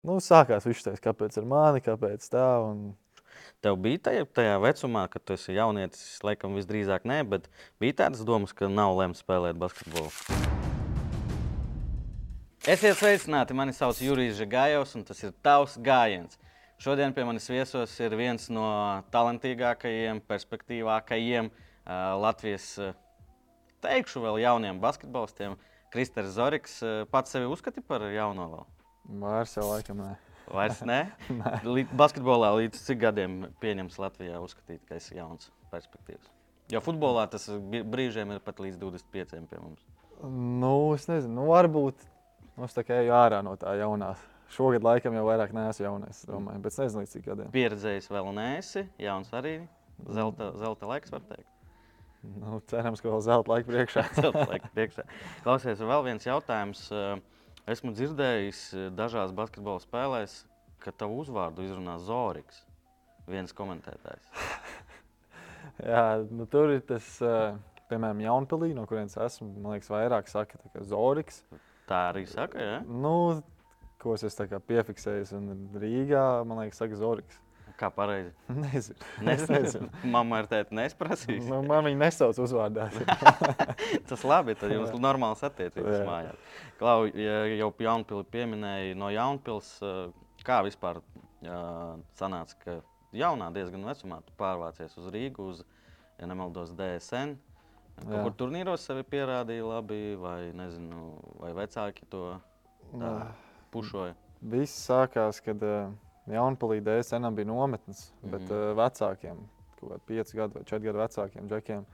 Nu, sākās viņš teica, kāpēc ar mani, kāpēc tā. Un... Tev bija tajā, tajā vecumā, kad tu esi jaunietis, laikam visdrīzāk nē, bet bija tādas domas, ka nav lemts spēlēt basketbolu. Esiet sveicināti, mani sauc Jurijs Žagājovs, un tas ir tavs gājiens. Šodien pie manis viesos ir viens no talantīgākajiem, perspektīvākajiem uh, Latvijas, uh, teikšu, vēl jauniem basketbolistiem. Kristers Zorigs uh, pats sevi uzskata par jauno vēl. Vairs jau laikam nē. Vairs ne? Līdz basketbolā līdz cik gadiem pieņems Latvijā uzskatīt, ka esi jauns perspektīvas? Jo futbolā tas brīžiem ir pat līdz 25 pie mums. Nu, es nezinu, nu, varbūt Nu, es tā kā eju ārā no tā jaunā. Šogad laikam jau vairāk neesmu jaunais, domāju, bet es nezinu, cik gadiem. Pieredzējis vēl neesi, jauns arī. Zelta, zelta laiks, var teikt. Nu, cerams, ka vēl zelta laika priekšā. zelta laika priekšā. Klausies, vēl viens jautājums. Esmu dzirdējis dažās basketbola spēlēs, ka tavu uzvārdu izrunā Zorigs. Viens komentētājs. Jā, nu, tur ir tas, piemēram, Jaunpilī, no kurienes esmu. Man liekas, vairāk saka, ka Zorigs. Tā arī saka, ja? Nu, ko es esmu piefiksējis. Un Rīgā, man liekas, saka Zorigs. Kā pareizi? Nezinu. Nes, nezinu. Mamma ar tēti nesprasīs. Nu, man viņa nesauc uzvārdā. Tas labi, tad jums ir normāls attiecības mājās. Klau, ja jau Jaunpili pieminēja no Jaunpils, kā vispār sanāca, ka jaunā diezgan vecumā tu pārvācies uz Rīgu, uz, ja nemaldos, DSN. Kur turnīros sevi pierādīja labi, vai, nezinu, vai vecāki to tā, pušoja? Viss sākās, kad uh, Jaunpalīdē senam bija nometnes, mm -hmm. bet vecākiem, kaut kādi 5 gadu vai 4 gadu vecākiem džekiem.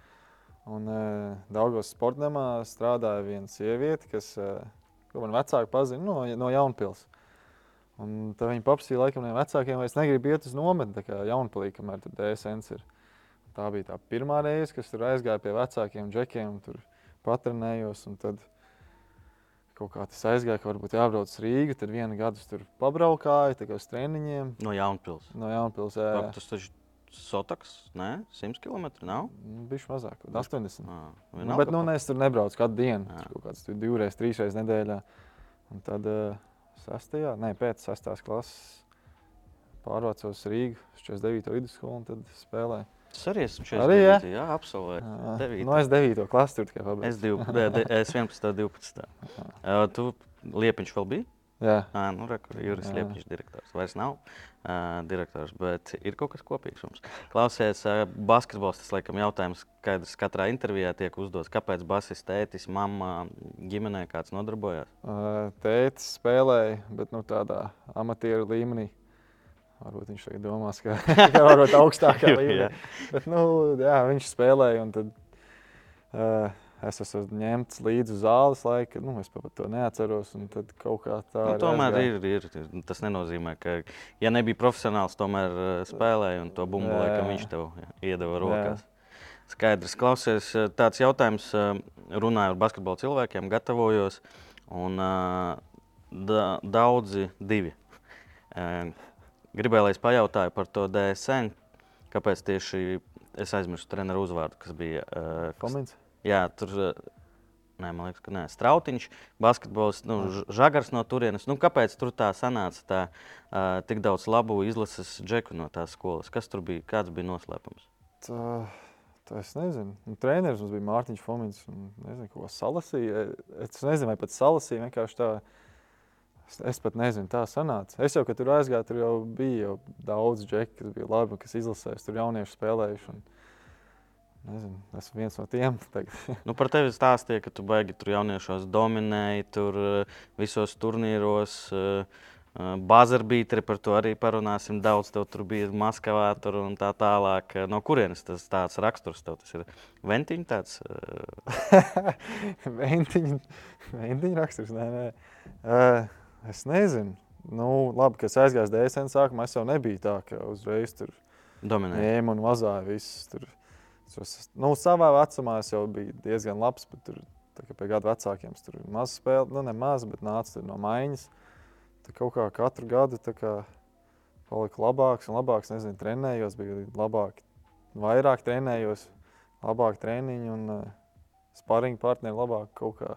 Un uh, Daugos sportamā strādāja viena sieviete, kas, uh, man vecāki pazina no, no Jaunpils. Un tad viņi paprasīja laikam no vecākiem, vai es negribu iet uz nometni, tā kā Jaunpalī, kamēr tur DSNs ir. Tā bija tā pirmā reize, kad tur aizgāju pie vecākiem džekiem, tur patrenējos. Tad kaut kā tas aizgāja, ka varbūt jābrauc uz Rīgā. Tad vienu gadu tur pabraukāju, tā kā uz treniņiem. No Jaunpils. No Jaunpils, jā. jā. Tas taču Sotaks, nē, 100 km nav? Bišķi mazāk, 80. À, nu, bet nu, es tur nebraucu katru dienu. Jā. Kaut kāds tur divreiz, trīsreiz nedēļā. Un tad uh, sastajā, ne, pēc sastās klases pārvācos uz Rīgu, 49. vidusskolu un tad spēlēju. Es arī esmu 40. Arī, jā, jā absolvēju. Nu, es 9. klasu tur tikai pabeidzu. Es, div, es 11. 12. Uh, tu Liepiņš vēl bija? Jā, à, nu, re, Juris jā. Liepiņš direktors. Vairs nav uh, direktors, bet ir kaut kas kopīgs mums. Klausies, uh, basketbols, tas laikam jautājums, kādas katrā intervijā tiek uzdots. Kāpēc basis tētis, mamma, ģimenē kāds nodarbojās? Uh, tētis spēlēja, bet nu, tādā amatieru līmenī. Varbūt viņš tagad domās, ka tā ir augstākā līmenī. Bet, nu, jā, viņš spēlēja. Tad, uh, es esmu ņemts līdzi zāles laika. Nu, es pat to neatceros. Tad kaut kā tā nu, tomēr ir, ir, ir. Tas nenozīmē, ka, ja nebija profesionāls, tomēr spēlēja un to bumbu laikam viņš tev iedeva rokās. Jā. Skaidrs, klausies, tāds jautājums, runāju ar basketbola cilvēkiem, gatavojos. Un, da, daudzi divi. Gribēju, lai es pajautāju par to DSN. Kāpēc tieši es aizmirsu treneru uzvārdu, kas bija uh, Komins? Jā, tur. Uh, Nē, man liekas, ka nē. Strautiņš, basketbols, nu, žagars no turienes. Nu, kāpēc tur tā sanāca tā, uh, tik daudz labu izlases džeku no tās skolas? Kas tur bija? Kāds bija noslēpums? Tā, tā es nezinu. Nu, treneris mums bija Mārtiņš Fomins. Nezinu, ko salasīja. Es nezinu, vai pat salasīja vienkārši tā. Uh, Es, es pat nezinu, tā sanāca. Es jau, kad tur aizgāju, tur jau bija jau daudz džeku, kas bija labi, kas izlasēs, tur jaunieši spēlējuši. Un, Nezinu, esmu viens no tiem. nu, par tevi stāstīja, ka tu baigi tur jauniešos dominēji, tur eh, visos turnīros. Uh, Bazarbītri par to arī parunāsim. Daudz tev tur bija Maskavā tur un tā tālāk. No kurienes tas tāds raksturs tev tas ir? Ventiņš tāds? Ventiņš, ventiņ raksturs, nē, nē. Uh, Es nezinu. Nu, labi, ka es aizgāju DSN sākumā, es jau nebiju tā, ka uzreiz tur ņēmu un vazāju visus. Tur. Nu, savā vecumā es jau biju diezgan labs, bet tur, pie gadu vecākiem tur bija maz spēle. Nu, ne maz, bet nāca no maiņas. Tad kaut kā katru gadu kā, paliku labāks un labāks. Nezinu, trenējos, bija labāk, vairāk trenējos, labāk treniņi un uh, sparring partneri labāk kaut kā.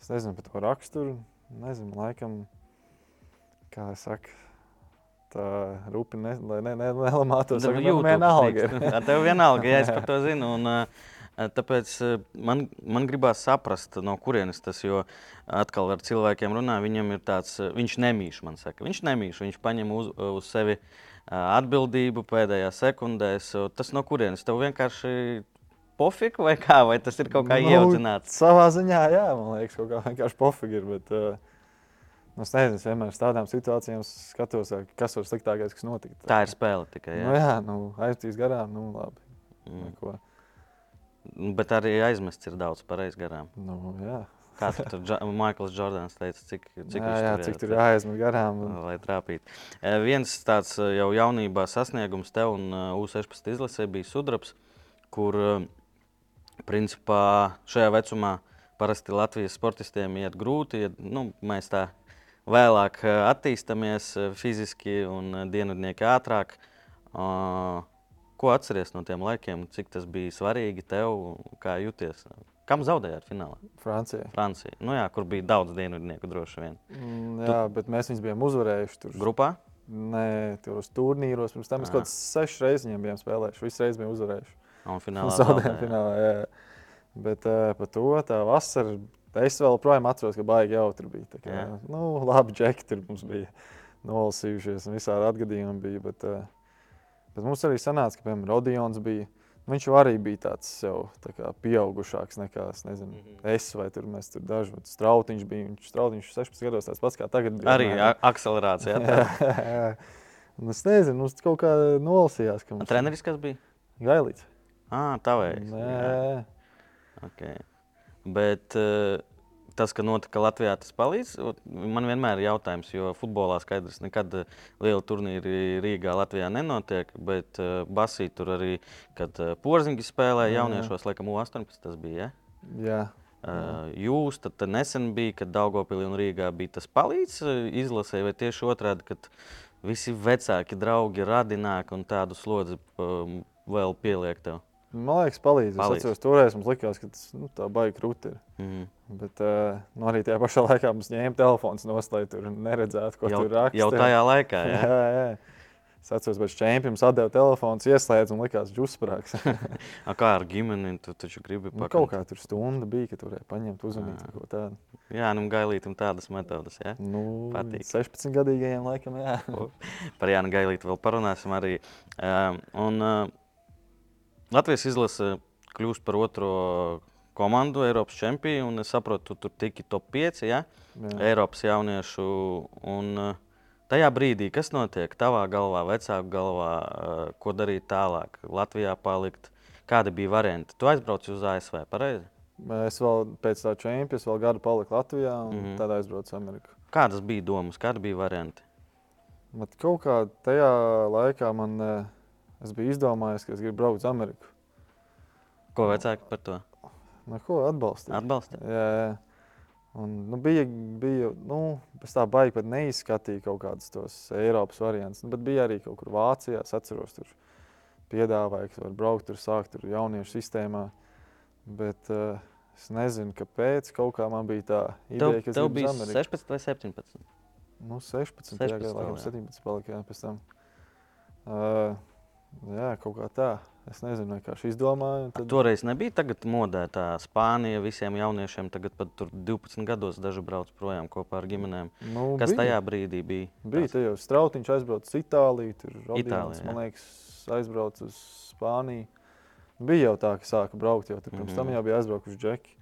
Es nezinu par to raksturu nezinu, laikam kā es saku, tā rupi ne, lai ne, ne, nelamātos. Saka, YouTube man vienalga. tev vienalga, ja es par to zinu. Un, uh, tāpēc man, man gribās saprast, no kurienes tas ir. Atkal ar cilvēkiem runā, viņam ir tāds, viņš nemīš, man saka. Viņš nemīš, viņš paņem uz, uz sevi atbildību pēdējā sekundēs. Uh, Tas no kurienes? Tev vienkārši pofika vai kā? Vai tas ir kaut kā nu, ieaudzināts? Savā ziņā, jā, man liekas, kaut kā vienkārši pofika ir. Bet, uh, Nu, es nezinu, es vienmēr uz tādām situācijām skatos, kas var sliktākais, kas notika. Tā ir spēle tikai. Jā, nu, jā nu, aiztīs garām, nu labi. Mm. Neko. Nu, bet arī aizmests ir daudz pareizi garām. Nu, jā. Kā tur Maikls Jordans teica, cik, cik jā, jā, cik tur jāaizmet garām. Un... Lai trāpītu. Viens tāds jau jaunībā sasniegums tev un U16 izlasē bija sudraps, kur principā šajā vecumā parasti Latvijas sportistiem iet grūti. Iet, nu, mēs tā vēlāk eh, attīstāmies eh, fiziski un eh, dienvidnieki ātrāk. Ko atceries no tiem laikiem? Cik tas bija svarīgi tev? Kā jūties? Kam zaudējāt finālā? Francija. Francija. Nu, jā, kur bija daudz dienvidnieku droši vien. Mm, jā, tu... bet mēs viņus bijām uzvarējuši. Tur. Grupā? Nē, tur uz turnīros. Pirms tam mēs kaut kādas sešas reizes viņiem bijām spēlējuši. Visu reizi bijām uzvarējuši. Un finālā zaudējām. Finālā, jā. Bet uh, par to tā vasara Es vēl joprojām atceros, ka baigi jautri bija. Kā, Jā. nu, labi, džekti tur mums bija nolasījušies, un visādi atgadījumi bija. Bet, uh, bet mums arī sanāca, ka, piemēram, Rodions bija. Viņš arī bija tāds jau tā kā pieaugušāks nekā es. Nezinu, mm -hmm. es vai tur mēs tur daži. Strautiņš bija. Viņš strautiņš 16 gados tāds pats kā tagad. Bija, arī jā, akcelerācija. Jā, jā. Un es nezinu, mums kaut kā nolasījās. Mums... Treneris kas bija? Gailīts. Ah, tā vajag. Nē. Okay. Bet uh, tas, ka notika Latvijā, tas palīdz. Man vienmēr ir jautājums, jo futbolā skaidrs, nekad eh, liela turnīra Rīgā, Latvijā nenotiek. Bet uh, Basī tur arī, kad uh, Porziņš spēlēja jauniešos, laikam, U18 tas bija. Ja? Jā. Uh, jūs tad nesen bija, kad Daugopilī un Rīgā bija tas palīdz izlasē, vai tieši otrādi, kad visi vecāki draugi radināki un tādu slodzi um, vēl pieliek tev? Man liekas, palīdz. palīdz. Es atceros, toreiz mums likās, ka tas nu, tā baigi krūti ir. Mm. Bet uh, nu, arī tajā pašā laikā mums ņēma telefons no stūra, lai tur neredzētu, ko jau, tur raksta. Jau tajā laikā, jā. jā, jā. Es atceros, ka čempions atdeva telefonu, ieslēdz un likās, ka uzsprāgs. kā ar ģimeni? Tu taču gribi pakāpties. Nu, kaut kā tur stunda bija, ka tur paņemt, uzmanīt kaut ko tādu. Jā, nu gailītam tādas metodas. Jā? Nu, Patīk. 16 gadīgajiem laikam, jā. Par Jānu Gailītu vēl parunāsim arī. Uh, un, uh, Latvijas izlase kļūst par otro komandu Eiropas čempionu. Es saprotu, tu tur tiki top 5 ja? Jā. Eiropas jauniešu. Un, eh, tajā brīdī, kas notiek tavā galvā, vecāku galvā, eh, ko darīt tālāk, Latvijā palikt, kādi bija varianti? Tu aizbrauci uz ASV, pareizi? Es vēl pēc tā čempiona, vēl gadu paliku Latvijā un mm -hmm. tad aizbraucu uz Ameriku. Kādas bija domas, kādi bija varianti? Bet kaut kā tajā laikā man eh, Es biju izdomājis, ka es gribu braukt uz Ameriku. Ko vecāki par to? Nu, ko atbalstīt? Atbalstīt. Jā, jā. Un, nu, bija, bija, nu, tā baigi pat neizskatīju kaut kādus tos Eiropas variantus, nu, bet bija arī kaut kur Vācijā, es atceros, tur piedāvāja, ka var braukt tur, sākt tur jauniešu sistēmā. Bet uh, es nezinu, kāpēc kaut kā man bija tā ideja, ka tev bija 16 vai 17? Nu, 16, 16 jā, laikam 17 palika, jā, pēc tam. Uh, Jā, kaut kā tā. Es nezinu, kā šī izdomāja. Tad... Toreiz nebija tagad modē tā Spānija visiem jauniešiem. Tagad pat 12 gados daži brauc projām kopā ar ģimenēm. Nu, Kas bija. tajā brīdī bija? Bija tas jau strautiņš aizbraucis uz Itāliju, tur Itālijas, man liekas, aizbraucis uz Spāniju. Bija jau tā, ka sāka braukt jau tur. Pirms mm -hmm. tam mhm. jau bija aizbraukuši džeki.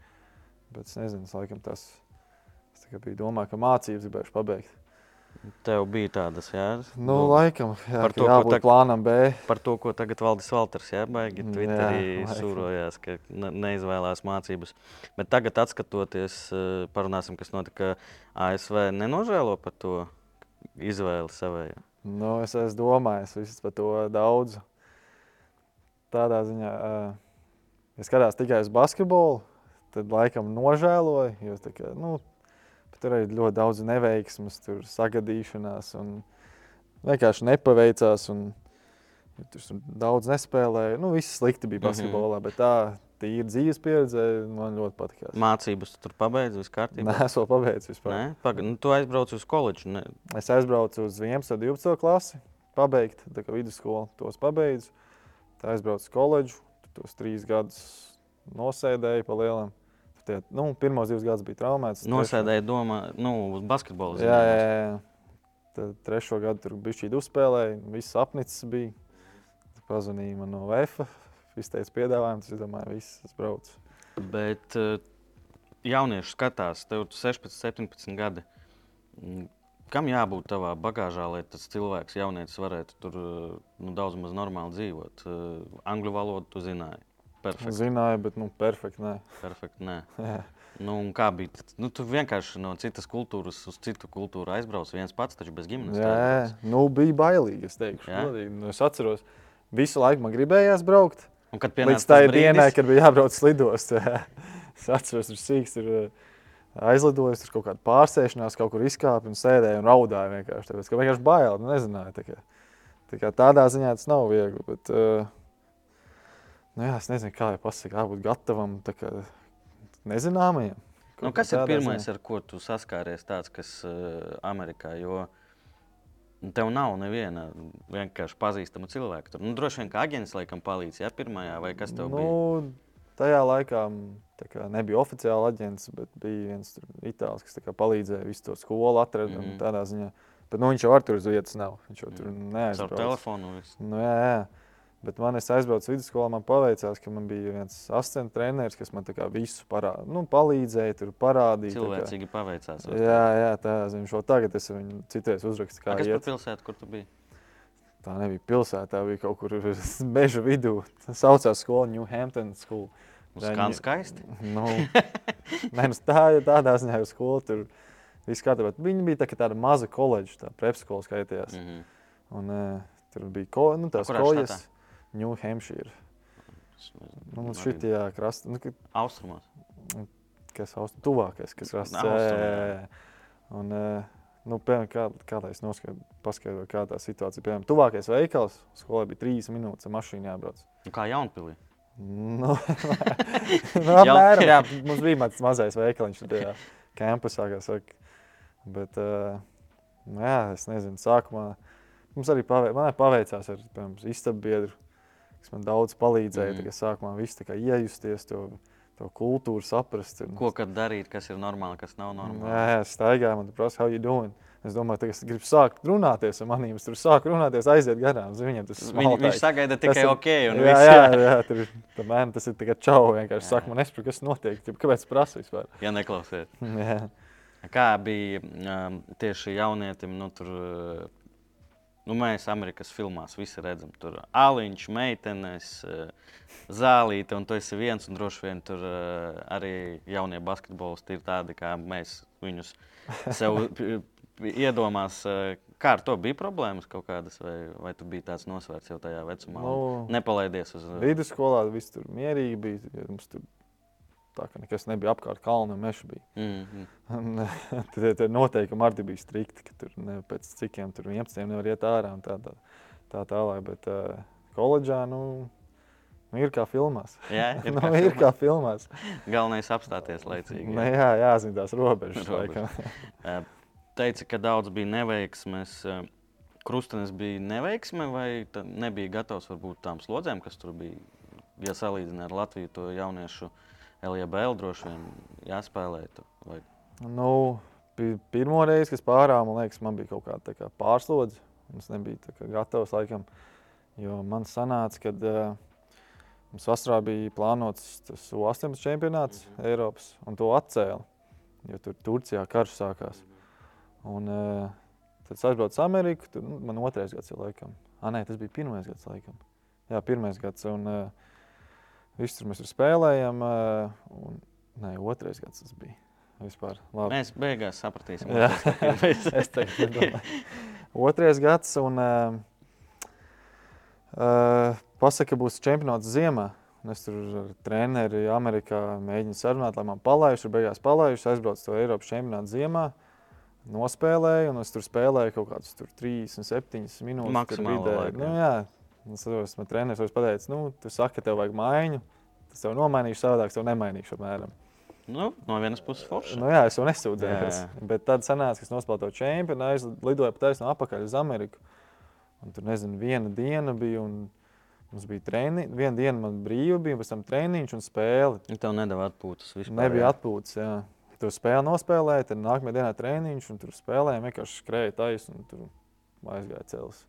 Bet es nezinu, es laikam tas. Es biju domājis, ka mācības gribēšu pabeigt. Tev bija tādas, jā? Nu, nu laikam, jā, par to, ko tagad plānam B. Par to, ko tagad Valdis Valters, jā, baigi Twitterī jā, sūrojās, ka neizvēlās mācības. Bet tagad, atskatoties, eh, parunāsim, kas notika ASV, nenožēlo par to izvēli savēju. Nu, es esmu domājis visus par to daudz. Tādā ziņā, ja skatās tikai uz basketbolu, tad laikam nožēloju, jo tā kā, nu, Tur arī ļoti daudz neveiksmes, tur sagadīšanās un vienkārši nepaveicās. Un, tur daudz nespēlēja. Nu, viss slikti bija mhm. basketbolā, mm -hmm. bet tā, tīra dzīves pieredze. Man ļoti patīk. Mācības tu tur pabeidzi, viss kārtībā. Nē, es vēl pabeidzu. Vispār. Nē, Paga, nu, tu aizbrauci uz koledžu. Ne? Es aizbraucu uz 11. un 12. klasi, pabeigt, tā kā vidusskolu tos pabeidzu. Tā aizbraucu uz koledžu, tos trīs gadus nosēdēju pa lielam. Tie, nu, pirmos divus gadus bija traumēts. Nosēdēju domā, nu, uz basketbolu. Jā, jā, jā. Tad trešo gadu tur bija šī uzspēlēja, viss apnicis bija. Pazvanīja man no VF, izteica piedāvājumu, tas, es domāju, viss, es braucu. Bet uh, jaunieši skatās, tev ir 16, 17 gadi. Mm, Kam jābūt tavā bagāžā, lai tas cilvēks, jaunietis, varētu tur uh, nu, daudz maz normāli dzīvot? Uh, angļu valodu tu zināji. Perfekti. Zināju, bet nu, perfekti. Nē. Perfekti, nē. Nu, kā bija? Nu, tu vienkārši no citas kultūras uz citu kultūru aizbrauc viens pats, taču bez ģimenes. Jā, aizbrauc. nu, bija bailīgi. Es teikšu. Nu, es atceros, visu laiku man gribējās braukt. Un kad pienāca dienai, brīdis, kad bija jābrauc lidostā. es atceros, tur sīks tur uh, aizlidojis, tur kaut kāda pārsēšanās, kaut kur izkāpa un sēdēja un raudāja vienkārši. Tāpēc, ka vienkārši bail, nu, nezināju. Tā kā, tā kā tādā ziņā tas nav viegli. Bet, uh, nu, jā, es nezinu, kā jau pasakāt, jābūt gatavam kā nezināmajam. nu, kas ir pirmais, ziņā. ar ko tu saskāries tāds, kas uh, Amerikā? Jo tev nav neviena vienkārši pazīstama cilvēka. Tur nu, droši vien kā aģents laikam palīdz, ja pirmajā vai kas tev bija. Nu, tajā laikā kā, nebija oficiāli aģents, bet bija viens itālis, kas kā palīdzēja visu to skolu atrast. Mm. -hmm. Tādā ziņā. Bet nu, viņš jau ar tur uz vietas nav. Viņš jau tur Caur neaizbrauc. telefonu. viss. Nu, jā, jā. Bet man aizbraucu vidusskolā, man paveicās, ka man bija viens asistents treneris, kas man visu parāda, nu, palīdzēja, tur parādīja. tā kā- Cilvēcīgi paveicās. Jā, jā, tā ziņā. Šo tagad es viņu citreiz uzrakstu, A, kā Kas par iet. pilsētu, kur tu biji? Tā nebija pilsētā, tā bija kaut kur meža vidū. Tā saucās skola New Hampton School. Skan skaisti. Nu, nē, nu, tā, tādā ziņā jau skola tur viss kārtībā. Viņa bija tā, tāda maza koledža, tā prepskola skaitījās. Mm -hmm. Un, uh, tur bija ko, nu, tās kojas, New Hampshire. Nu, mums šitajā krastā, nu, ka- Austrumos. kas aust, tuvākais, kas rasts. Un, uh, nu, piemēram, kā, kā lai es paskaidroju, kā tā situācija. Piemēram, tuvākais veikals skolai bija trīs minūtes ar mašīnu jābrauc. Nu, kā Jaunpilī. Nu, nu, apmēram, jā, mums bija tāds mazais veikaliņš tajā kampusā, kā saka. Bet, uh, nu, jā, es nezinu, sākumā mums arī arī paveicās ar piemēram, istabu biedru, kas man daudz palīdzēja. Mm. Sākumā viss tā kā iejusties, to, to kultūru saprast. Un, Ko darīt, kas ir normāli, kas nav normāli? Jā, jā, staigā, man te prasa, how you doing? Es domāju, ka es gribu sākt runāties ar maniem. Es tur sāku runāties, aiziet garām. Viņam tas Viņ, viņš sagaida tikai ir- ok. Un jā, viss, jā, jā, tur tā mēne, tas ir tikai čau. Vienkārši Jā. saka, man nesaprot, kas notiek. Kāpēc es prasu vispār? ja neklausiet. Jā. Kā bija um, tieši jaunietim, nu, tur, nu, mēs Amerikas filmās visi redzam, tur aliņš, meitenes, uh, zālīte, un tu esi viens, un droši vien tur uh, arī jaunie basketbolisti ir tādi, kā mēs viņus sev iedomās. Uh, kā ar to bija problēmas kaut kādas, vai, vai tu biji tāds nosvērts jau tajā vecumā? Nu, un Nepalaidies uz Vidusskolā viss tur mierīgi bija. ja Mums tur tā kā nekas nebija apkārt kalna un meža bija. mm, mm. Un, Tie noteikumi arī bija strikti, ka tur ne, pēc cikiem tur 11 nevar iet ārā un tā, tā, tā tālāk. Bet uh, koledžā, nu, nu, ir kā filmās. Jā, ir nu, kā ir filmās. kā filmās. Galvenais apstāties laicīgi. Nu, jā, jāzina tās robežas. Robežas. Ē, Teica, ka daudz bija neveiksmes. ē, Krustenis bija neveiksme, vai nebija gatavs varbūt tām slodzēm, kas tur bija. Ja salīdzina ar Latviju, to jauniešu LJBL droši vien jāspēlē. Nu, pi- pirmo reizi, kad pārāvā, man liekas, man bija kaut kāda kā pārslodze. Es nebiju kā gatavs laikam. Jo man sanāca, ka uh, mums vasarā bija plānots tas U-18 čempionāts mm -hmm. Eiropas, un to atcēla. Jo tur Turcijā karš sākās. Un, uh, tad es aizbraucu uz Ameriku. Tur, nu, man otrais gads ir laikam. Ah, nē, tas bija pirmais gads laikam. Jā, pirmais gads. Un, uh, Viss tur mēs tur spēlējām. Uh, un, nē, otrais gads tas bija. Vispār, labi. Mēs beigās sapratīsim, kas tas ir. Otrais gads, un uh, uh, pasaka, ka būs čempionāts ziemā. Un Es tur ar treneri Amerikā mēģināju sarunāt, lai man palaistu. Beigās palaistu, aizbraucu to Eiropas čempionātu ziemā. Nospēlēju, un es tur spēlēju kaut kādus 37 minūtes. laiku, Nu, jā. Un es saprotu, man treneris vairs pateica, nu, tu saki, ka tev vajag maiņu. Tas tev nomainīšu savādāk, tev nemainīšu apmēram. Nu, no vienas puses, forši. Nu, jā, es jau nesūdzējos. Bet tad sanāca, ka es nospēlēju to čempionu, aizlidoju pa taisnu apakaļ uz Ameriku. Un tur, nezinu, viena diena bija. Un, Mums bija treniņš, viena diena man brīva bija, pēc tam treniņš un spēle. Un tev nedēļa atpūtas. Vispār, Nebija atpūtas. Jā. Tur spēle nospēlēja, tad nākamajā dienā treniņš, un tur spēlējām vienkārši skrēja taisni un tur aizgāja cels.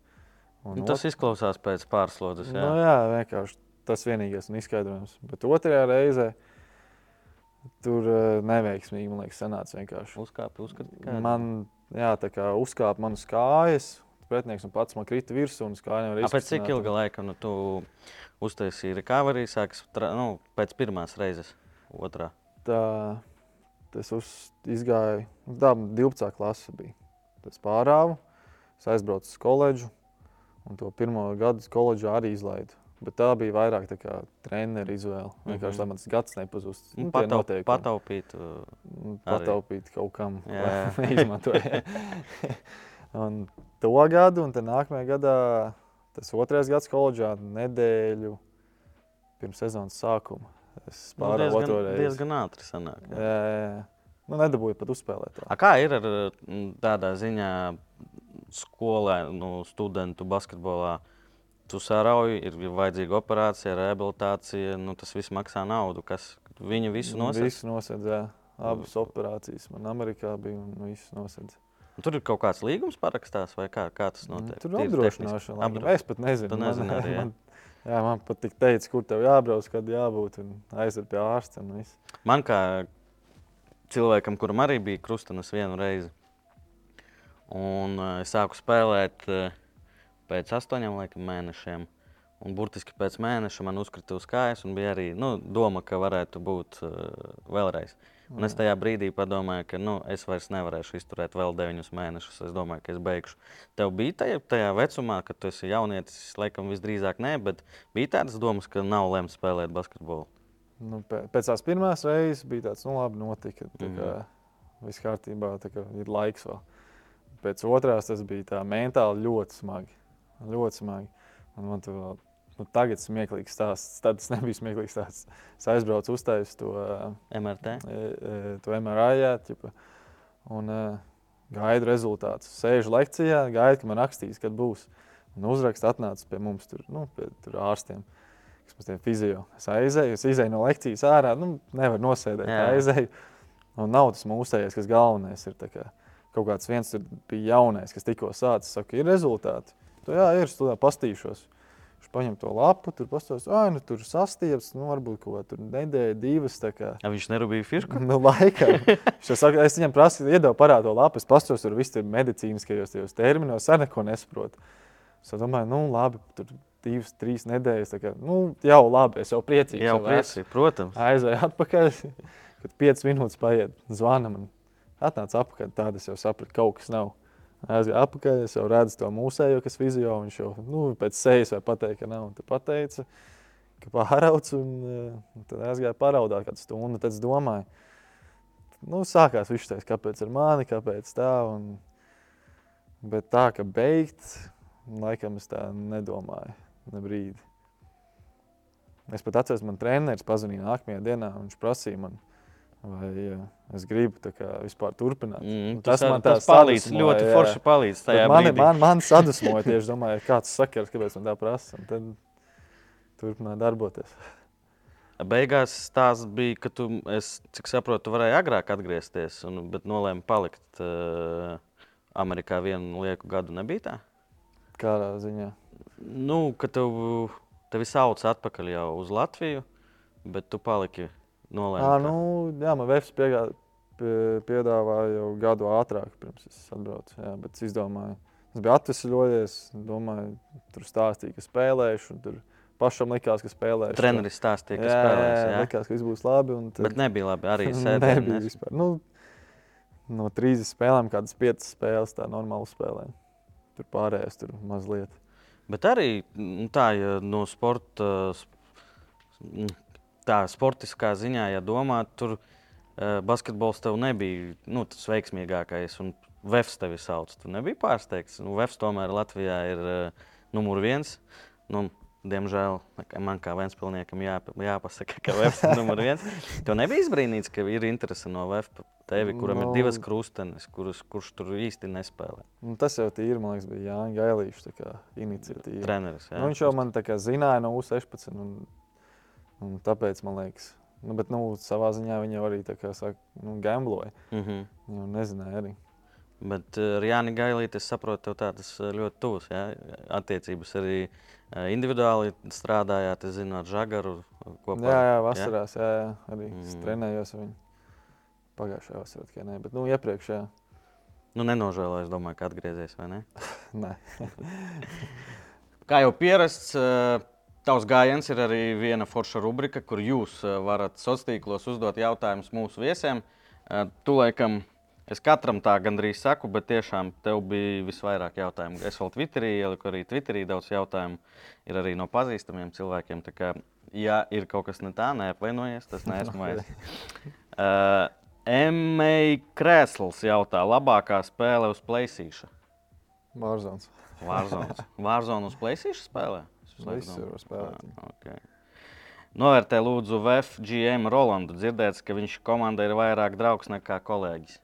Un un tas ot... izklausās pēc pārslodzes. Jā, nu, jā vienkārši tas vienīgais un izskaidrojums. Bet otrajā reizē tur uh, neveiksmīgi, man liekas, sanāca vienkārši. Uzkāpa, uzkāpa. Man, jā, tā kā uzkāpa manas kājas, pretinieks un pats man krita virsū. Pēc cik ilga laika nu, tu uztaisīji recovery, sākas nu, pēc pirmās reizes, otrā? Tā, tas uz, izgāja, tā 12. klase bija. Tas pārāvu, es aizbraucu uz koledžu, un to pirmo gadu koledžu arī izlaidu. Bet tā bija vairāk tā kā treneru izvēle. Vienkārši mm -hmm. tā mans gads nepazust. Nu, Pataup, pataupīt. Uh, pataupīt kaut kam, lai neizmantotu. Un to gadu, un nākamajā gadā, tas otrais gads koledžā, nedēļu pirms sezonas sākuma. Es nu, pārāvu nu, otru reizi. Diezgan ātri sanāk. Jā, jā, jā. Nu, nedabūju pat uzspēlēt. A, kā ir ar tādā ziņā skolē, nu, studentu basketbolā? Tu sārauji, ir vajadzīga operācija, rehabilitācija, nu, tas viss maksā naudu. Kas viņa visu nosedz? Visu nosedz, jā. Abas operācijas man Amerikā bija un viss nosedz. Tur ir kaut kāds līgums parakstās, vai kā, kā tas notiek? Tur ir apdrošināšana. Apdro... Es pat nezinu. Tu nezini man, arī, jā. man, jā, man pat tik teica, kur tev jābrauc, kad jābūt un aiziet pie ārsta. Man kā cilvēkam, kuram arī bija krustanas vienu reizi, un uh, es sāku spēlēt uh, pēc astoņiem laikam, mēnešiem. Un burtiski pēc mēneša man uzkrita uz kājas, un bija arī nu, doma, ka varētu būt uh, vēlreiz. Un es tajā brīdī padomāju, ka nu, es vairs nevarēšu izturēt vēl deviņus mēnešus. Es domāju, ka es beigšu. Tev bija tajā, tajā vecumā, kad tu esi jaunietis, laikam visdrīzāk nē, bet bija tādas domas, ka nav lemts spēlēt basketbolu. Nu, pēc tās pirmās reizes bija tāds, nu labi, notika. Tā kā mm. viss kārtībā, tā kā ir laiks vēl. Pēc otrās tas bija tā mentāli ļoti smagi. Ļoti smagi. Un man tur Nu, tagad ir smieklīgs stāsts. Tad tas nebija smieklīgs stāsts. Es aizbraucu uztaisīt to MRT. To MRI, jā, ķipa, un uh, gaidu rezultātus. Sēžu lekcijā, gaidu, ka man rakstīs, kad būs. Un uzraksts atnāca pie mums, tur, nu, pie tur ārstiem. Kas mums ir fizio. Es aizēju, es izēju no lekcijas ārā, nu, nevaru nosēdēt. Jā. Aizēju. Un nav tas mūsējais, kas galvenais ir. Kā, kaut kāds viens bija jaunais, kas tikko sācis, saka, ir rezultāti. Tu, jā, ir, tur pastīšos. Viņš paņem to lapu, tur pastāstīs, ah, nu tur sastieps, nu varbūt kaut kāda nedēļa, divas. Kā... Ja viņš nerūpīja firku? Nu, laikam. saka, es viņam prasīju, iedevu parādu to lapu, es pastos tur viss tur medicīniskajos tajos terminos, ar neko nesaprotu. Es domāju, nu labi, tur divas, trīs nedēļas, kā, nu jau labi, es jau priecīgs. Jau priecīgi, protams. Aizēju atpakaļ, kad piecas minūtes paiet, zvana man, atnāca atpakaļ, tādas jau sapratu, kaut kas nav. Aizgāju atpakaļ, es jau redzu to mūsējo, kas vizio. Viņš jau nu, pēc sejas vai pateica, ka nav. Tad pateica, ka pārauc un, eh, un tad aizgāju paraudāt kādu stundu. Tad es domāju, nu, sākās viņš teiks, kāpēc ar mani, kāpēc tā. Un, bet tā, ka beigt, laikam es tā nedomāju ne brīdi. Es pat atceros, man treneris pazvanīja nākamajā dienā, un viņš prasīja man, Vai es gribu vispār turpināt? Mm, tas man tas palīdz, ļoti jā. forši palīdz. Man, man, man sadusmoja tieši, domāju, kāds sakars, kāpēc man tā prasa. Un tad turpināt darboties. Beigās tās bija, ka tu, es, cik saprotu, tu varēji agrāk atgriezties, un, bet nolēma palikt uh, Amerikā vienu lieku gadu. Nebija tā? Kādā ziņā? Nu, ka tev, tevi sauc atpakaļ jau uz Latviju, bet tu paliki nolēma? Nu, jā, man Vēfs piegā, pie, piedāvāja jau gadu ātrāk, pirms es atbraucu. Jā, bet es izdomāju, es biju atvesļojies, domāju, tur stāstīju, ka spēlēšu. Tur pašam likās, ka spēlēšu. Treneris stāstīja, ka jā, spēlēšu. Jā, jā, likās, ka viss būs labi. Tad... Bet nebija labi arī sēdēt. nebija vispār. Nu, no 30 spēlēm, kādas 5 spēles, tā normāli spēlēja. Tur pārējais tur mazliet. Bet arī nu, tā, ja no sporta tā sportiskā ziņā, ja domā, tur uh, basketbols tev nebija nu, tas veiksmīgākais. Un Vefs tevi sauc. Tu nebija pārsteigts. Nu, Vefs tomēr Latvijā ir uh, numur viens. Nu, Diemžēl man kā Vēnspilsniekam jā, jāpasaka, ka VF ir numur viens. Tev nebija izbrīnīts, ka ir interese no VF tevi, kuram no, ir divas krustenes, kuras, kurš tur īsti nespēlē. Nu, tas jau tīri, man liekas, bija Jānis Gailīšs iniciatīva. Treneris, jā, nu, viņš jau man zināja no U16, un, un tāpēc man liekas. Nu, bet, nu, savā ziņā viņi jau arī tā kā saka, nu, gambloja. Mm -hmm. Viņi nezināja arī. Bet eh, ar Jāni Gailīti es saprotu, tev tādas eh, ļoti tuvas ja? attiecības arī eh, individuāli strādājāt, es zinu, ar Žagaru kopā. Jā, jā vasarās, jā, jā arī mm. trenējos ar viņu. Pagājušajā vasarā tikai ne, bet nu, iepriekš, jā. Nu, nenožēloju, es domāju, ka atgriezies, vai ne? Nē. Kā jau pierasts, tavs gājiens ir arī viena forša rubrika, kur jūs varat sociālos tīklos uzdot jautājumus mūsu viesiem. Tu laikam Es katram tā gandrīz saku, bet tiešām tev bija visvairāk jautājumu. Es vēl Twitterī ieliku arī Twitterī daudz jautājumu. Ir arī no pazīstamiem cilvēkiem. Tā kā, ja ir kaut kas ne tā, neapvainojies, tas neesmu es. uh, M.A. Krēsls jautā, labākā spēle uz Playstation? Vārzons. Vārzons. Vārzons uz Playstation spēlē? Visur var spēlēt. Ah, okay. Novērtē lūdzu VFGM Rolandu. Dzirdēts, ka viņš komandai ir vairāk draugs nekā kolēģis.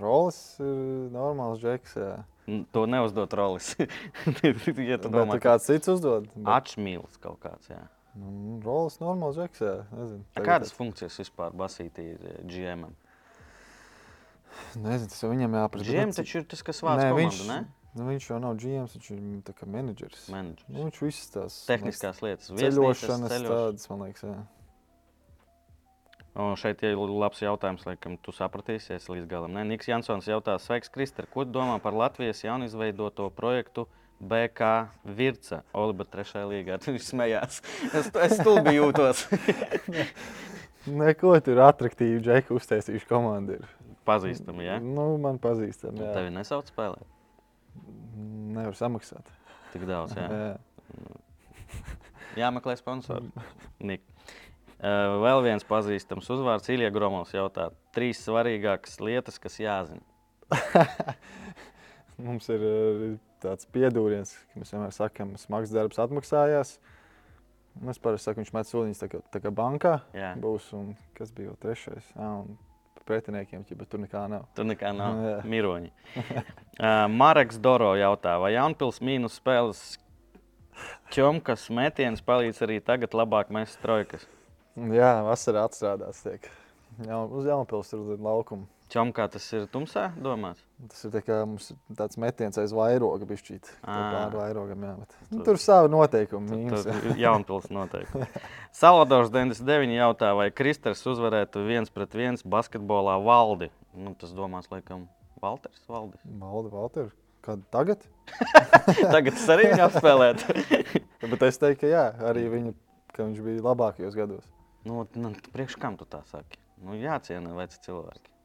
Rolis ir normāls džeks. Jā. To neuzdot rolis. ja tu domā, ka kāds cits uzdod. Bet... Atšmīlis kaut kāds. Jā. Nu, rolis normāls džeks. Jā. Nezinu, Kādas ir... funkcijas vispār basītī ir eh, GM? Nezinu, tas viņam jāprasa. GM taču ir tas, kas vāc komandu, viņš, ne? Nu, viņš jau nav GM, viņš ir menedžers. menedžers. Nu, viņš visas tās tehniskās lietas, ceļošanas, tādas, man liekas. Jā. Un šeit ir labs jautājums, laikam, tu sapratīsi, es līdz galam. Ne? Niks Jansons jautā, sveiks, Kristēr, ko domā par Latvijas jaunizveidoto projektu BK Virca, Oliba trešajā līgā? Viņš smējās. Es, es stulbi jūtos. Neko tur attraktīvu džeku uztaisījuši komandu. Ir. Pazīstami, jā? Ja? Nu, man pazīstami, jā. Tevi nesauc spēlēt? Nevar samaksāt. Tik daudz, jā? jā. Jāmeklē sponsori. Nik. Eh, vēl viens pazīstams uzvārds, Ilija Gromovs jautā, trīs svarīgākas lietas, kas jāzina. Mums ir eh, tāds piedūriens, ka mēs vienmēr sakām, smags darbs atmaksājās. Es parasti saku, viņš met soliņus tā kā, tā kā bankā. Jā. Būs, un kas bija jau trešais? Jā, pretiniekiem, bet tur nekā nav. Tur nekā nav. Jā. Miroņi. uh, Mareks Doro jautā, vai Jaunpils mīnus spēles ķomkas metiens palīdz arī tagad labāk mest trojkas? Jā, vasarā atstrādāts. Tiek. Jā, uz Jaunpils ir laukuma. Čomkā tas ir tumsā domāts? Tas ir tā kā mums tāds metiens aiz vairoga bišķīt. Pār vairogam, jā. Bet, nu, tur savi noteikumi. Jaunpils noteikumi. Salvadors 99 jautā, vai Kristers uzvarētu viens pret viens basketbolā valdi? Nu, tas domās, laikam, Valters. Valdi, valdi Valters. Kad tagad? tagad tas arī viņa apspēlēt. bet es teiktu, ka jā, arī viņa, ka viņš bija labākajos gados. Nu, nu, priekš kam tu tā saki? Nu, jāciena veci cilvēki.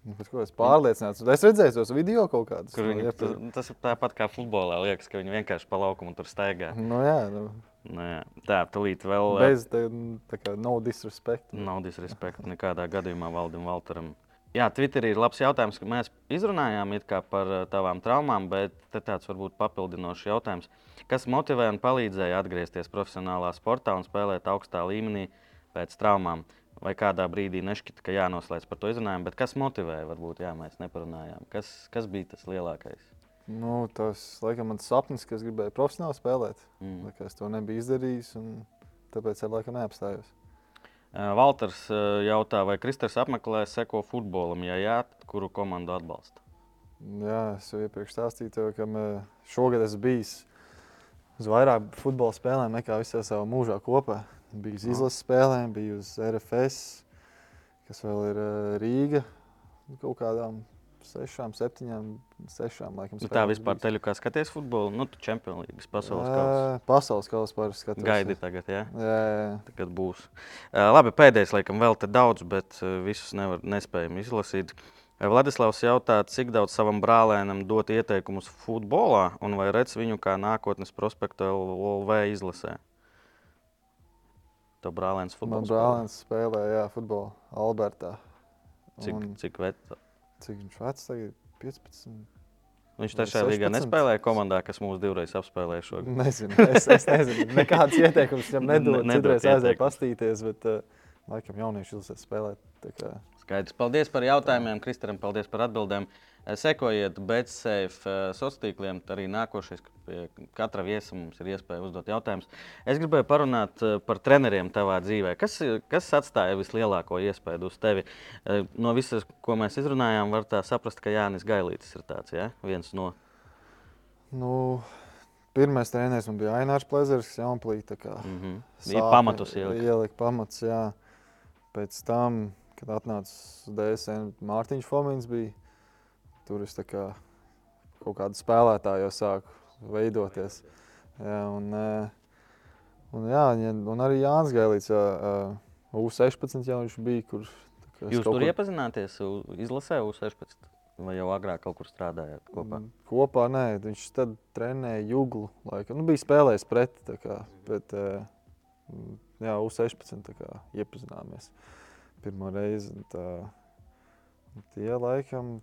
Nu, ko, es pārliecināts, es redzēju tos video kaut kādus. Kur viņi, tas, tas ir tāpat kā futbolā. Liekas, ka viņi vienkārši pa laukumu tur staigā. Nu, jā, nu. Nu, jā. Tā, tūlīt vēl. Bez tā, tā kā no disrespect. Nav disrespect nekādā gadījumā Valdim Valteram. Jā, Twitterī ir labs jautājums, ka mēs izrunājām par tavām traumām, bet tāds varbūt papildinošs jautājums. Kas motivē un palīdzēja atgriezties profesionālā sportā un spēlēt augstā līmenī? pēc traumām. Vai kādā brīdī nešķita, ka jānoslēdz par to izrunājumu, bet kas motivēja, varbūt, jā, mēs neparunājām. Kas, kas bija tas lielākais? Nu, tas, laikam, mans sapnis, ka es gribēju profesionāli spēlēt. Mm. Es to nebiju izdarījis, un tāpēc es laikam neapstājos. Valters jautā, vai Kristers apmeklē seko futbolam, ja jā, kuru komandu atbalsta? Jā, es jau iepriekš stāstīju, ka šogad esmu bijis uz vairāk futbola spēlēm nekā visā savā mūžā kopā. Biju uz izlases spēlēm, biju uz RFS, kas vēl ir Rīga. Kaut kādām sešām, septiņām, sešām laikam. Nu, tā vispār teļu kā skaties futbolu, nu, tu Champions League, pasaules kausa. Pasaules kausa par skatos. Gaidi tagad, jā? Jā, jā. Tagad būs. Uh, labi, pēdējais laikam vēl te daudz, bet uh, visus nevar, nespējam izlasīt. Vladislavs jautā, cik daudz savam brālēnam dot ieteikumus futbolā un vai redz viņu kā nākotnes prospektu LV izlasē? Tev brālēns futbolā? Man brālēns spēlē, jā, futbolu Albertā. Cik, un, cik vecs? Cik viņš vecs tagad? 15. Viņš trešajā līgā 16. nespēlēja komandā, kas mūs divreiz apspēlēja šogad. Nezinu, es, es nezinu. Nekādas ieteikumus viņam nedod. Ne- nedod Citreiz aizēja pastīties, bet uh, laikam jaunieši ilgsies spēlēt. kā- Skaidrs. Paldies par jautājumiem, Kristēram. Paldies par atbildēm. Eh, Sekojiet BCF sociāliem tīkliem. Arī nākošais, pie katra viesa mums ir iespēja uzdot jautājumus. Es gribēju parunāt eh, par treneriem tavā dzīvē. Kas, kas atstāja vislielāko iespaidu uz tevi? Eh, No visas, ko mēs izrunājām, var tā saprast, ka Jānis Gailītis ir tāds ja? viens no. Nu, pirmais treneris man bija Ainārs Plezers, kas jaunplī. Mm -hmm. sāka- Pamatus ielikt. Ielika pamats, jā. Pēc tam, kad atnāca DSN, Mārtiņš Fomins bija. Tur es kā kaut kādu spēlētāju jau sāku veidoties. Jā, un, eh, un, jā, un arī Jānis Gailīts, eh, U16 jau viņš bija, kur tā kā es Jūs tur kur- iepazināties, u- izlasē U16 vai jau agrāk kaut kur strādājāt kopā? Mm, Kopā nē, viņš tad trenēja jūglu. Laikam. Nu, bija spēlējis pret, tā kā, bet eh, jā, U16 tā kā iepazināmies pirmo reizi. Tā, tie laikam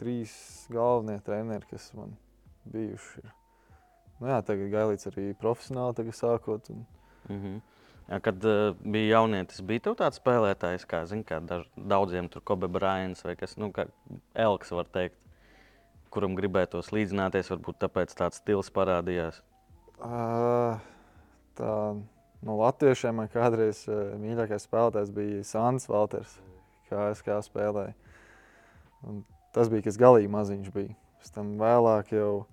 trīs galvenie treneri, kas man bijuši. Ir. Nu, jā, tagad Gailīts arī profesionāli tagad sākot. Un, Mm -hmm. ja, kad uh, bija jaunietis, bija tāds spēlētājs, kā, zin, kā daž, daudziem tur Kobe Bryants vai kas, nu, Elks var teikt, kuram gribētos līdzināties, varbūt tāpēc tāds stils parādījās. Ā, tā, no latviešiem man kādreiz ā, mīļākais spēlētājs bija Sants Valters, kā es kā spēlēju. Un tas bija, kas galīgi maziņš bija. Pēc tam vēlāk jau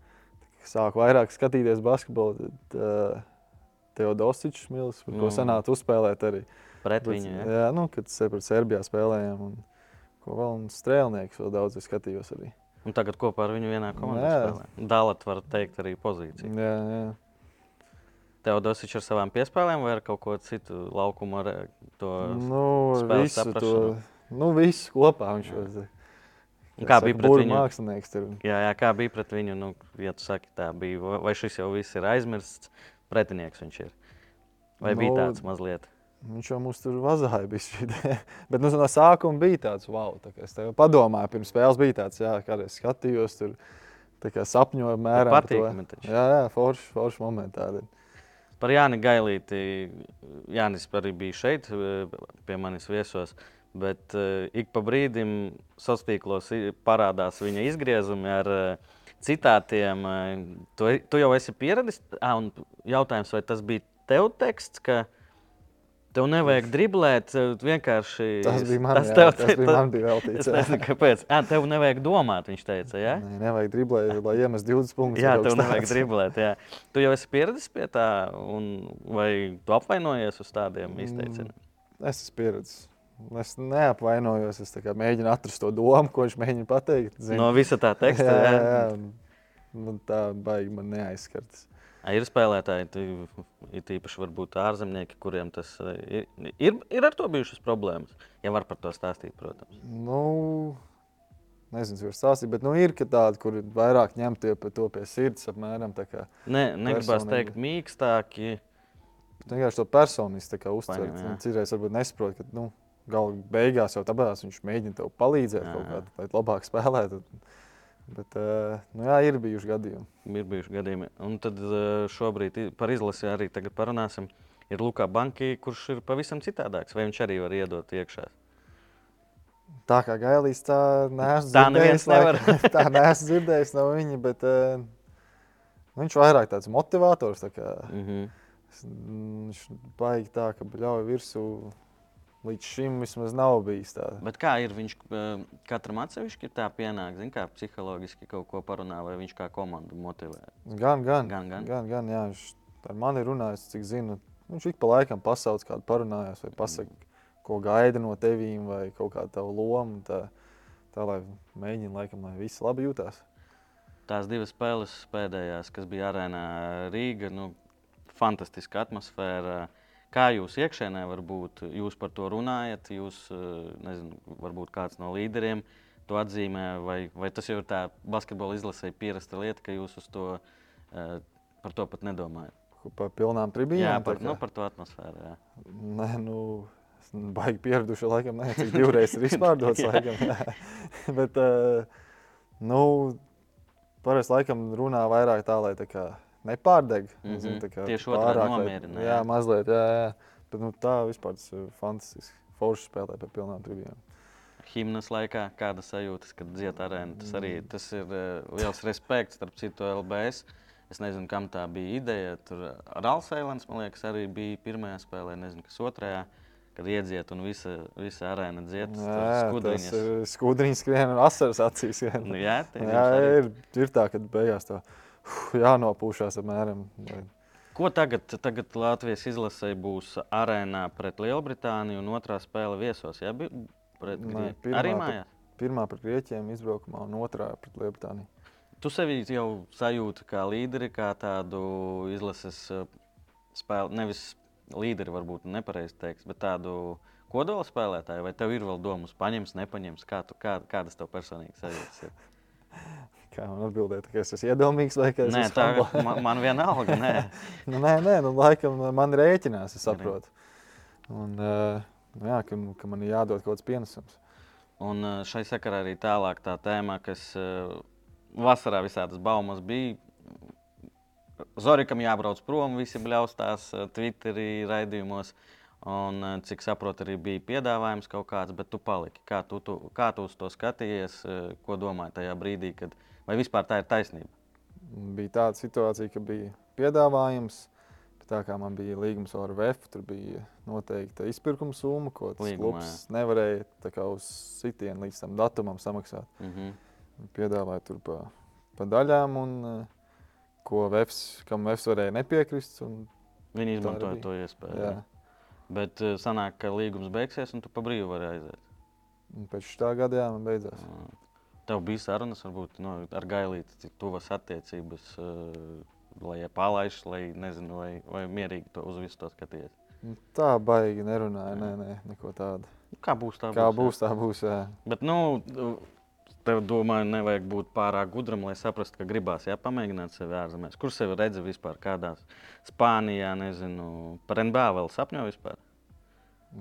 sāku vairāk skatīties basketbolu. Tad, uh, Teodosičs Milis, par ko Nu. sanāca uzspēlēt arī. Pret viņu. Ja? jā, nu, kad pret Serbijā spēlējām. Un, ko vēl un strēlnieks vēl daudz skatījos arī. Un tagad kopā ar viņu vienā komandā Jā. spēlē. Dalat, var teikt, arī pozīciju. Jā, jā. Teodosičs ar savām piespēlēm vai ar kaut ko citu laukumu ar eh, to? Nu, visu to, saprašanu. nu, visu kopā viņš jau Un Kā bija pret viņu? Mākslinieks tur. Jā, jā, kā bija pret viņu? Nu, ja tu saki, tā bija, vai- šis jau viss ir aizmirsts, pretinieks viņš ir. Vai nu, bija tāds mazliet? Viņš jau mums tur vazāja. Bet nu, no sākuma bija tāds, wow, tā kā es tev padomāju, pirms spēles bija tāds, jā, kad es skatījos tur. tā kā Sapņoju, mērā. par to. patīkami. Jā, jā, forši, forši momentā. Par Jāni Gailīti. Jānis arī bija šeit, eh, pie manis viesos. Bet uh, ik pa brīdim sociālos tīklos parādās viņa izgriezumi ar uh, citātiem. Uh, tu, tu jau esi pieradis. Un jautājums, vai tas bija tev teksts, ka tev nevajag driblēt, eh, vienkārši. Tas bija man, tas jā, tev, tas bija man bija veltīts. Es nezinu, kāpēc. Ah, tev nevajag domāt, viņš teica. Ja? Nē, nevajag driblēt, lai iemestu 20 punktus. Jā, tev nevajag driblēt. Jā. Tu jau esi pieradis pie tā, un vai tu apvainojies uz tādiem Mm. izteicieniem? Es esmu pieredzējis. Es neapvainojos. Es mēģinu atrast to domu, ko viņš mēģina pateikt. zini. No visa tā teksta. jā, jā, jā, Man tā baigi man neaizskartas. Ir spēlētāji, it īpaši varbūt ārzemnieki, kuriem tas eh, ir, ir, ir ar to bijušas problēmas. Ja var par to stāstīt, protams. Nu, nezinu, var stāstīt, bet nu, ir tādi, kur vairāk ņem tie pa to pie sirds. Apmēram, Ne, negribas teikt mīkstāki. vienkārši to personiski tā kā uztvert. Un Citreiz varbūt nesaprot, ka nu, gala beigās jau tāpēc viņš mēģina tev palīdzēt Jā, kaut jā. kādā, lai labāk spēlētu. Bet, eh, nu, jā, ir bijuši gadījumi. Ir bijuši gadījumi. Un tad eh, šobrīd par izlasi arī parunāsim. Ir Lukā Banki, kurš ir pavisam citādāks. Vai viņš arī var iedot iekšā? Tā kā Gailīs, tā neesmu Tā dzirdējis, laikam. tā neesmu dzirdējis no viņa, bet uh, viņš vairāk tāds motivators. Tā kā, Mm -hmm. mm, viņš baigi tā, ka bļauj virsū. Līdz šim vismaz nav bijis tā. Bet kā ir viņš eh, katram atsevišķi tā pienāk, zin, kā psiholoģiski kaut ko parunā, vai viņš kā komandu motivē? Gan, gan, Gan, gan. gan, gan jā, viņš ar mani runājas, cik zinu. Viņš ik pa laikam pasauc kādu parunājās vai pasaka, ko gaida no tevīm vai kaut kāda tava loma. Tā, tā lai mēģina, laikam, lai visi labi jūtās. Tās divas spēles pēdējās, kas bija arēnā Rīga, nu, fantastiska atmosfēra. Kā jūs iekšēnē varbūt jūs par to runājat, jūs, eh, nezinu, varbūt kāds no līderiem to atzīmē, vai, vai tas jau ir tā basketbola izlasē pierasta lieta, ka jūs uz to, eh, par to pat nedomājat? Par pilnām tribīnām. Jā, par, nu, par to atmosfēru. Jā. Nē, nu, es baigi pieraduši, laikam, ne, cik divreiz ir izpārdots, laikam. Bet, uh, nu, parasti laikam runā vairāk tā, lai tā kā nepārdeg. Nezinu, tā kā Tieši otrādi nomierina, Jā, mazliet. Jā, jā. Bet nu, tā vispār tas ir fantastiski. Forši spēlē pie pilnām tribīnām. Himnas laikā, kāda sajūta, kad dzied arēna. Tas arī Mm. tas ir uh, liels respekts, starp citu, LBS. Es nezinu, kam tā bija ideja. Tur Rāls Eilants, man liekas, arī bija pirmajā spēlē, nezinu, kas otrajā. Kad iedziet un visa, visa arēna dzied, Jā, tas tas skudriņas. ir skudriņš, skrien un asaras acīs. Nu, jā, Jā, ir, ir tā, ka beigās uf, jānopūšās apmēram. Ko tagad, tagad Latvijas izlasē būs arēnā pret Lielbritāniju un otrā spēle viesos? Bija pret Nē, pirmā arī mājās. Pirmā pret Grieķiem izbraukumā un otrā pret Lielbritāniju. Tu sevi jau sajūti kā līderi, kā tādu izlases uh, spēli, nevis līderi, varbūt nepareizi teiks, bet tādu kodola spēlētāju. Vai tev ir vēl domas, paņems, nepaņems? Kā tu, kā, kādas tev personīgi sajūtas? Ir? Kā man atbildēt, ka es esmu iedomīgs vai ka es Nē, esmu tā humble? man, man vienalga. Nē. nu, nē, nē, nu, laikam man rēķinās, es saprotu. Un, uh, nu, jā, ka, ka man ir jādod kaut kāds pienesums. Un uh, šai sakarā arī tālāk tā tēma, kas uh, vasarā visādas baumas bija. Zorikam jābrauc prom, visi bļaustās uh, Twitterī, raidījumos. Un, uh, cik saprotu, arī bija piedāvājums kaut kāds, bet tu paliki. Kā tu, tu, kā tu uz to skatījies, uh, ko domāji tajā brīdī, kad vai vispār tā ir taisnība? Bija tāda situācija, ka bija piedāvājums. Tā kā man bija līgums ar VF, tur bija noteikta izpirkuma summa, ko tas Līgumā, klubs nevarēja tā kā uz sitienu līdz tam datumam samaksāt. Mm -hmm. Piedāvāja tur pa, pa daļām, un uh, ko VFs, kam VFs varēja nepiekrist. Un, Viņi izmantoja to iespēju. jā. jā. Bet uh, sanāk, ka līgums beigsies, un tu pa brīvu vari aiziet. Un pēc tā gada jā, man beidzās. Jā. Tev bija sarunas varbūt, no, ar Gailīti, cik tuvas attiecības, uh, lai pārlaiž, lai nezinu, vai, vai mierīgi to uz visu to skaties. Nu, Tā baigi nerunāja, nē, nē, neko tādu. Nu, Kā būs tā? Kā jā. būs, tā būs. Jā. Bet, nu, tev, domāju, nevajag būt pārāk gudram, lai saprastu, ka gribās jā, pamēģināt sevi ārzemēs. Kur sevi redzi vispār? Kādās Spānijā, nezinu, par NBA vēl sapņo vispār?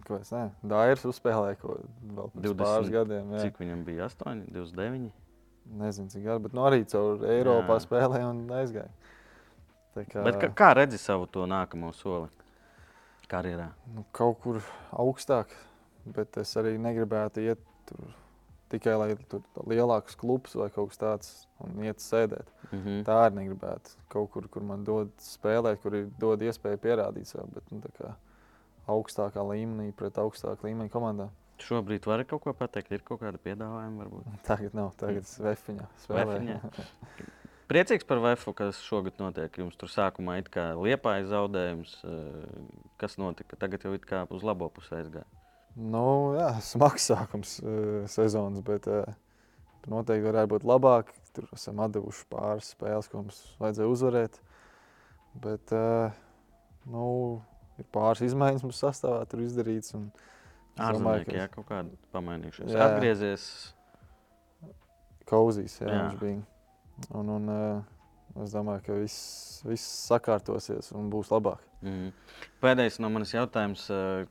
Ko es nezinu, Dairis uzspēlēja ko vēl pirms pāris 20, gadiem. Jā. Cik viņam bija? 8, 29. Nezinu, cik gadi, bet nu, arī caur Eiropā Jā. spēlēja un aizgāja. Tā kā, Bet kā, kā redzi savu to nākamo soli karjerā? nu, kaut kur augstāk, bet es arī negribētu iet tur tikai lai tur lielāks klubs vai kaut kas tāds un iet sēdēt. Mhm. Tā arī negribētu. Kaut kur, kur man dod spēlēt, kur ir dod iespēju pierādīt sev, bet nu, augstākā līmenī pret augstāku līmeņu komandām. Šobrīd var kaut ko pateikt, ir kaut kāda piedāvājuma varbūt. Tagad nav, tagad es vefiņā spēlēju. Vefiņā? Priecīgs par VF, kas šogad notiek. Jums tur sākumā it kā liepāja zaudējums. eh, Kas notika? Tagad jau it kā uz labo pusi aizgāja. Nu, jā, smags sākums uh, sezonas, bet uh, noteikti varētu būt labāk. Tur esam devuši pāris spēles, ko mums vajadzēja uzvarēt. Bet nu, ir pāris izmaiņas mums sastāvā tur izdarīts. un Ārzemnieki, ka jā, kaut kādi pamainījušies. Jā. Atgriezies. Kauzīs, jā, Jā. jā. viņš bija. Un, un, uh, es domāju, ka viss, viss sakārtosies un būs labāk. Mm. Pēdējais no manis jautājums. eh,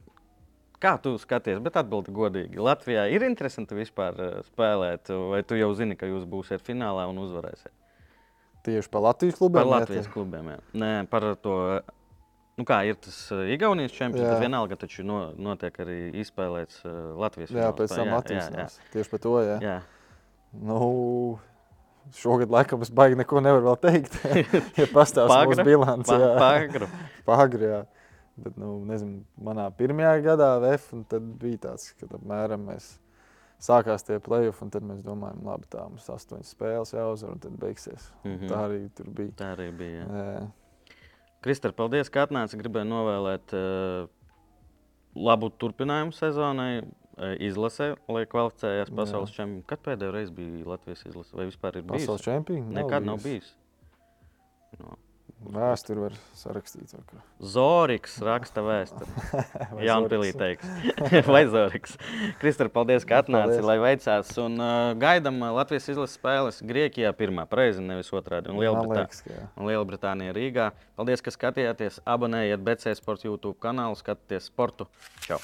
Kā tu skaties, bet atbildi godīgi. Latvijā ir interesanti vispār eh, spēlēt, vai tu jau zini, ka jūs būsiet finālā un uzvarēsiet? Tieši par Latvijas klubiem. Par jā, Latvijas klubiem. Jā. Nē, par to. Nu kā ir tas uh, Igaunijas čempions, Jā. tad vienalga taču no, notiek arī izspēlēts uh, Latvijas Jā, fināls. pēc tam nāks. Tieši par to. Jā. jā. Nu, šogad laikam es baigi neko nevaru vēl teikt. ja pastāstīs mūsu bilants. Jā. pagru. Pagri, jā. Bet, nu, nezinu, manā pirmajā gadā VF, tad bija tāds, ka apmēram mēs sākās tie play-off, un tad mēs domājam, labi, tā mums astoņas spēles jāuzvar, un tad beigsies. Mm -hmm. Tā arī tur bija. Tā arī bija. Jā. Jā. Kristēn, paldies, ka atnāci. Gribēju novēlēt uh, labu turpinājumu sezonai. uh, Izlasē, lai kvalificējās Jā. pasaules čempionā. Kad pēdējo reizi bija Latvijas izlase? Vai vispār ir bijis? Pasaules čempions. Nekad nav bijis. No. Vēsturi var sarakstīt. kā. Zoriks raksta vēsturi. Jaunpilī Zoriks? teiks. Vai Zoriks. Kristēn, paldies, ka atnāci, Paldies. lai veicās. Un uh, gaidām Latvijas izlases spēles Grieķijā pirmā, pareizi, nevis otrādi. Un Man Lielbritānijā. liekas, ka jā. un Lielbritānija Rīgā. Paldies, ka skatījāties. Abonējiet BC Sports YouTube kanālu, skatieties sportu. Čau!